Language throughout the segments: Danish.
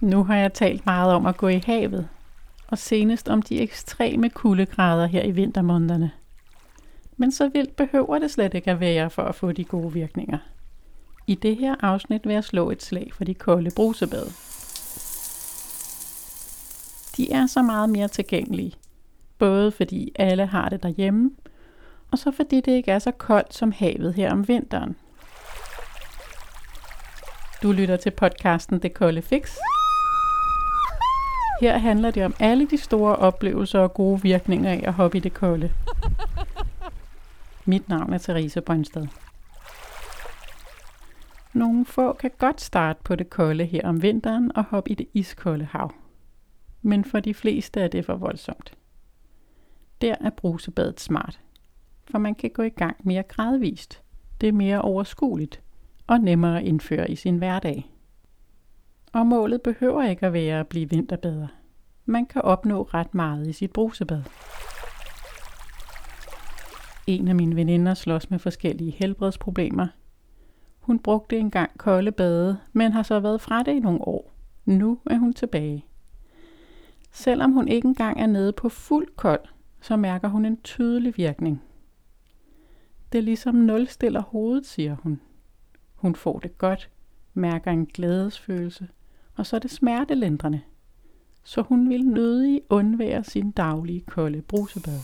Nu har jeg talt meget om at gå i havet, og senest om de ekstreme kuldegrader her i vintermånederne. Men så vildt behøver det slet ikke at være for at få de gode virkninger. I det her afsnit vil jeg slå et slag for de kolde brusebade. De er så meget mere tilgængelige, både fordi alle har det derhjemme, og så fordi det ikke er så koldt som havet her om vinteren. Du lytter til podcasten Det Kolde Fix. Her handler det om alle de store oplevelser og gode virkninger af at hoppe i det kolde. Mit navn er Therese Brøndsted. Nogle få kan godt starte på det kolde her om vinteren og hoppe i det iskolde hav. Men for de fleste er det for voldsomt. Der er brusebadet smart, for man kan gå i gang mere gradvist. Det er mere overskueligt og nemmere at indføre i sin hverdag. Og målet behøver ikke at være at blive vinterbader. Man kan opnå ret meget i sit brusebad. En af mine veninder slås med forskellige helbredsproblemer. Hun brugte engang kolde bade, men har så været fra det i nogle år. Nu er hun tilbage. Selvom hun ikke engang er nede på fuld kold, så mærker hun en tydelig virkning. Det er ligesom nulstiller hovedet, siger hun. Hun får det godt, mærker en glædesfølelse, og så er det smertelindrende. Så hun vil nødig undvære sin daglige kolde brusebad.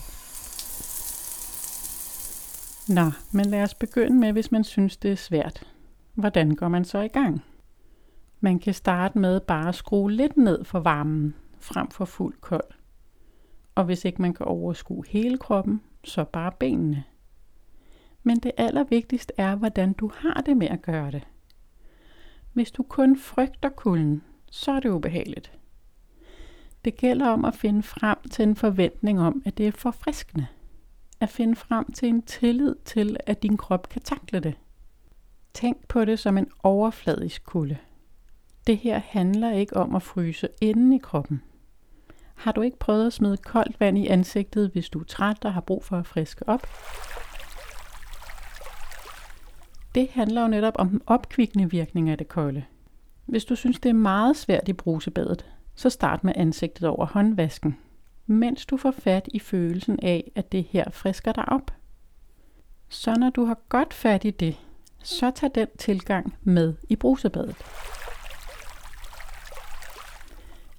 Nå, men lad os begynde med, hvis man synes, det er svært. Hvordan går man så i gang? Man kan starte med bare at skrue lidt ned for varmen, frem for fuld kold. Og hvis ikke man kan overskue hele kroppen, så bare benene. Men det allervigtigste er, hvordan du har det med at gøre det. Hvis du kun frygter kulden, så er det ubehageligt. Det gælder om at finde frem til en forventning om, at det er forfriskende. At finde frem til en tillid til, at din krop kan takle det. Tænk på det som en overfladisk kulde. Det her handler ikke om at fryse inden i kroppen. Har du ikke prøvet at smide koldt vand i ansigtet, hvis du er træt og har brug for at friske op? Det handler jo netop om den opkvikkende virkning af det kolde. Hvis du synes, det er meget svært i brusebadet, så start med ansigtet over håndvasken, mens du får fat i følelsen af, at det her frisker dig op. Så når du har godt fat i det, så tag den tilgang med i brusebadet.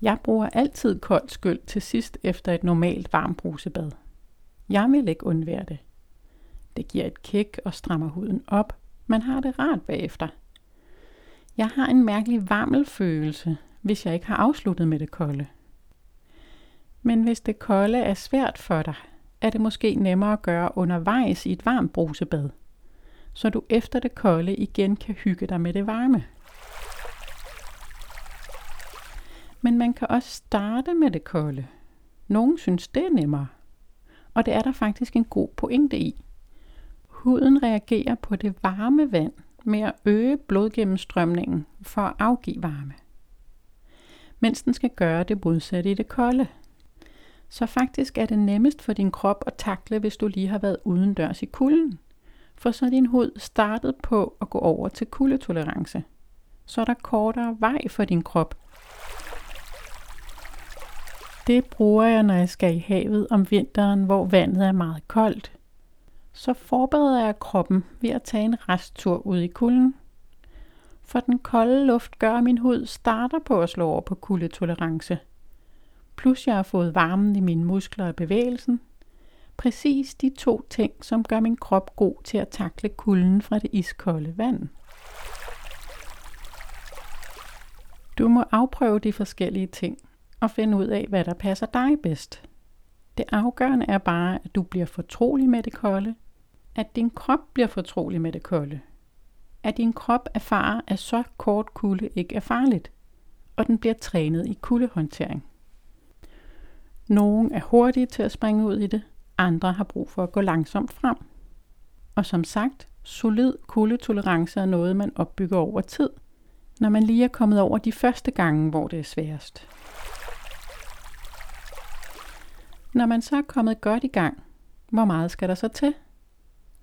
Jeg bruger altid koldt skyld til sidst efter et normalt varmt brusebad. Jeg vil ikke undvære det. Det giver et kick og strammer huden op. Man har det rart bagefter. Jeg har en mærkelig varmelfølelse, hvis jeg ikke har afsluttet med det kolde. Men hvis det kolde er svært for dig, er det måske nemmere at gøre undervejs i et varmt brusebad, så du efter det kolde igen kan hygge dig med det varme. Men man kan også starte med det kolde. Nogle synes, det er nemmere. Og det er der faktisk en god pointe i. Huden reagerer på det varme vand med at øge blodgennemstrømningen for at afgive varme. Mens den skal gøre det modsatte i det kolde. Så faktisk er det nemmest for din krop at takle, hvis du lige har været udendørs i kulden. For så er din hud startet på at gå over til kuldetolerance. Så er der kortere vej for din krop det bruger jeg, når jeg skal i havet om vinteren, hvor vandet er meget koldt. Så forbereder jeg kroppen ved at tage en resttur ud i kulden. For den kolde luft gør, at min hud starter på at slå over på kuldetolerance. Plus jeg har fået varmen i mine muskler og bevægelsen. Præcis de to ting, som gør min krop god til at takle kulden fra det iskolde vand. Du må afprøve de forskellige ting, og finde ud af, hvad der passer dig bedst. Det afgørende er bare, at du bliver fortrolig med det kolde, at din krop bliver fortrolig med det kolde, at din krop erfarer, at så kort kulde ikke er farligt, og den bliver trænet i kuldehåndtering. Nogle er hurtige til at springe ud i det, andre har brug for at gå langsomt frem. Og som sagt, solid kuldetolerance er noget, man opbygger over tid, når man lige er kommet over de første gange, hvor det er sværest. Når man så er kommet godt i gang, hvor meget skal der så til?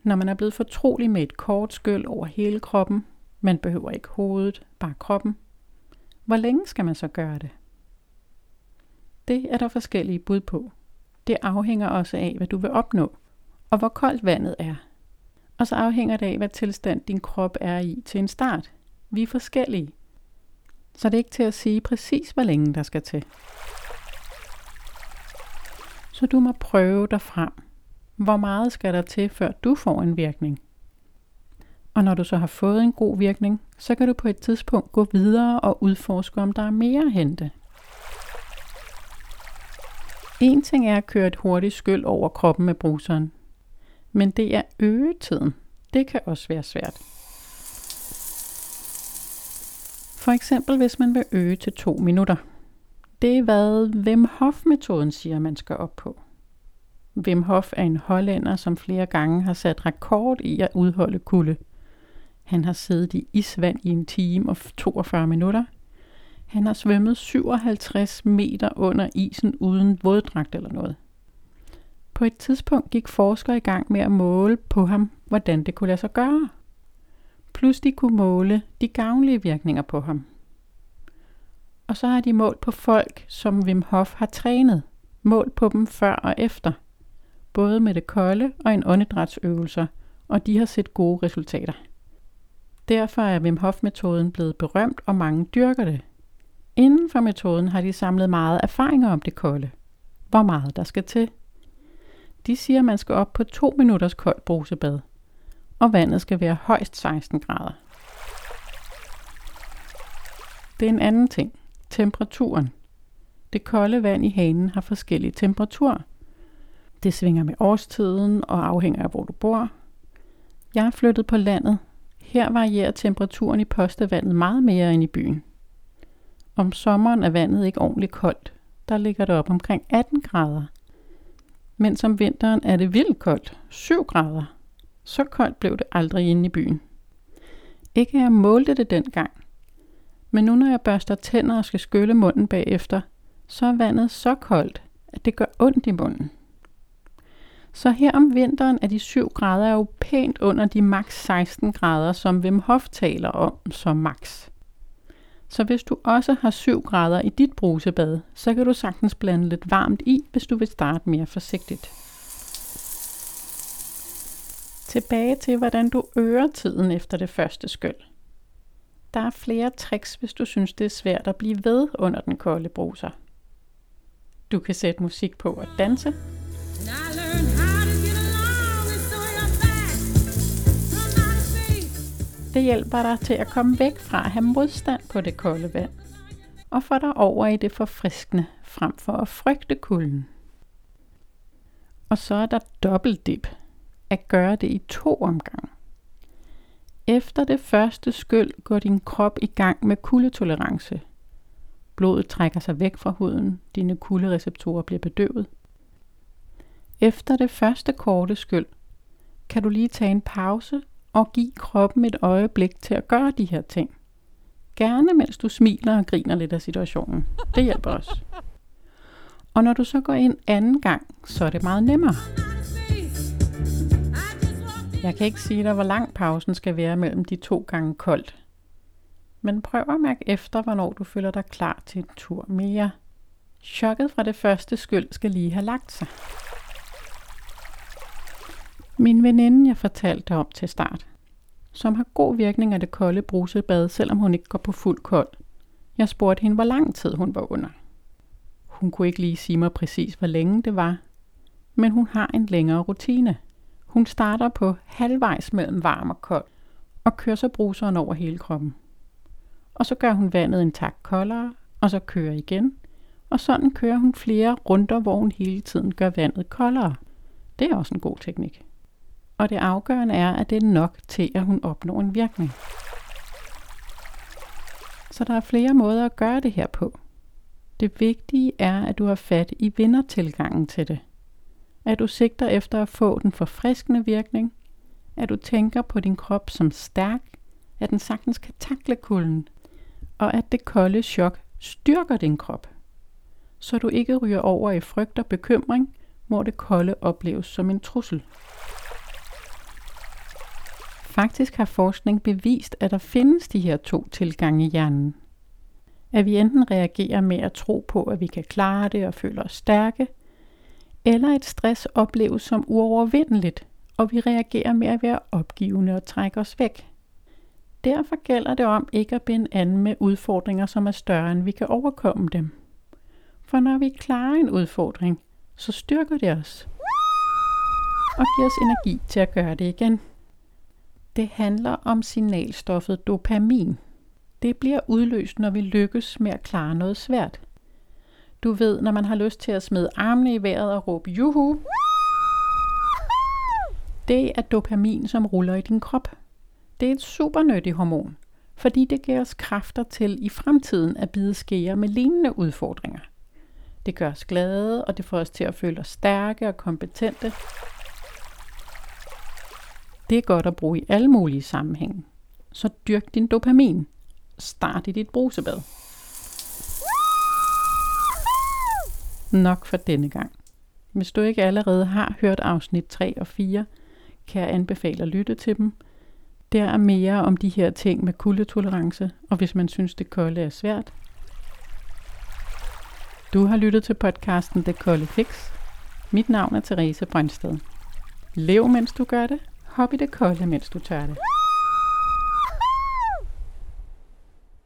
Når man er blevet fortrolig med et kort skyld over hele kroppen, man behøver ikke hovedet, bare kroppen. Hvor længe skal man så gøre det? Det er der forskellige bud på. Det afhænger også af, hvad du vil opnå, og hvor koldt vandet er. Og så afhænger det af, hvad tilstand din krop er i til en start. Vi er forskellige. Så det er ikke til at sige præcis, hvor længe der skal til. Så du må prøve dig frem. Hvor meget skal der til, før du får en virkning? Og når du så har fået en god virkning, så kan du på et tidspunkt gå videre og udforske, om der er mere at hente. En ting er at køre et hurtigt skyld over kroppen med bruseren, men det er øgetiden. Det kan også være svært. For eksempel hvis man vil øge til to minutter. Det er hvad Wim Hof-metoden siger, man skal op på. Wim Hof er en hollænder, som flere gange har sat rekord i at udholde kulde. Han har siddet i isvand i en time og 42 minutter. Han har svømmet 57 meter under isen uden våddragt eller noget. På et tidspunkt gik forskere i gang med at måle på ham, hvordan det kunne lade sig gøre. Plus de kunne måle de gavnlige virkninger på ham. Og så har de målt på folk, som Wim Hof har trænet. Målt på dem før og efter. Både med det kolde og en åndedrætsøvelser, og de har set gode resultater. Derfor er Wim Hof-metoden blevet berømt, og mange dyrker det. Inden for metoden har de samlet meget erfaringer om det kolde. Hvor meget der skal til. De siger, at man skal op på 2 minutters koldt brusebad, og vandet skal være højst 16 grader. Det er en anden ting. Temperaturen. Det kolde vand i hanen har forskellige temperaturer. Det svinger med årstiden og afhænger af, hvor du bor. Jeg er flyttet på landet. Her varierer temperaturen i postevandet meget mere end i byen. Om sommeren er vandet ikke ordentligt koldt. Der ligger det op omkring 18 grader. Men om vinteren er det vildt koldt, 7 grader. Så koldt blev det aldrig inde i byen. Ikke jeg målte det dengang. Men nu når jeg børster tænder og skal skylle munden bagefter, så er vandet så koldt, at det gør ondt i munden. Så her om vinteren er de 7 grader jo pænt under de maks 16 grader, som Wim Hof taler om som maks. Så hvis du også har 7 grader i dit brusebad, så kan du sagtens blande lidt varmt i, hvis du vil starte mere forsigtigt. Tilbage til, hvordan du øger tiden efter det første skyld. Der er flere tricks, hvis du synes, det er svært at blive ved under den kolde bruser. Du kan sætte musik på og danse. Det hjælper dig til at komme væk fra at have modstand på det kolde vand, og få dig over i det forfriskende, frem for at frygte kulden. Og så er der dobbeltdip, at gøre det i to omgange. Efter det første skyld går din krop i gang med kuldetolerance. Blodet trækker sig væk fra huden, dine kuldereceptorer bliver bedøvet. Efter det første korte skyld kan du lige tage en pause og giv kroppen et øjeblik til at gøre de her ting. Gerne mens du smiler og griner lidt af situationen. Det hjælper også. Og når du så går ind anden gang, så er det meget nemmere. Jeg kan ikke sige dig, hvor lang pausen skal være mellem de to gange koldt. Men prøv at mærke efter, hvornår du føler dig klar til en tur mere. Chokket fra det første skyld skal lige have lagt sig. Min veninde, jeg fortalte om til start, som har god virkning af det kolde brusebad, selvom hun ikke går på fuld kold. Jeg spurgte hende, hvor lang tid hun var under. Hun kunne ikke lige sige mig præcis, hvor længe det var, men hun har en længere rutine. Hun starter på halvvejs mellem varm og kold, og kører så bruseren over hele kroppen. Og så gør hun vandet en tak koldere, og så kører igen. Og sådan kører hun flere runder, hvor hun hele tiden gør vandet koldere. Det er også en god teknik og det afgørende er, at det er nok til, at hun opnår en virkning. Så der er flere måder at gøre det her på. Det vigtige er, at du har fat i vindertilgangen til det. At du sigter efter at få den forfriskende virkning. At du tænker på din krop som stærk. At den sagtens kan takle kulden. Og at det kolde chok styrker din krop. Så du ikke ryger over i frygt og bekymring, hvor det kolde opleves som en trussel. Faktisk har forskning bevist, at der findes de her to tilgange i hjernen. At vi enten reagerer med at tro på, at vi kan klare det og føler os stærke, eller et stress opleves som uovervindeligt, og vi reagerer med at være opgivende og trække os væk. Derfor gælder det om ikke at binde an med udfordringer, som er større end vi kan overkomme dem. For når vi klarer en udfordring, så styrker det os og giver os energi til at gøre det igen. Det handler om signalstoffet dopamin. Det bliver udløst, når vi lykkes med at klare noget svært. Du ved, når man har lyst til at smide armene i vejret og råbe juhu. Det er dopamin, som ruller i din krop. Det er et super nyttigt hormon, fordi det giver os kræfter til i fremtiden at bide skære med lignende udfordringer. Det gør os glade, og det får os til at føle os stærke og kompetente. Det er godt at bruge i alle mulige sammenhænge. Så dyrk din dopamin. Start i dit brusebad. Nok for denne gang. Hvis du ikke allerede har hørt afsnit 3 og 4, kan jeg anbefale at lytte til dem. Der er mere om de her ting med kuldetolerance, og hvis man synes, det kolde er svært. Du har lyttet til podcasten Det Kolde Fix. Mit navn er Therese Brøndsted. Lev, mens du gør det. Hop i det kolde, mens du tør det.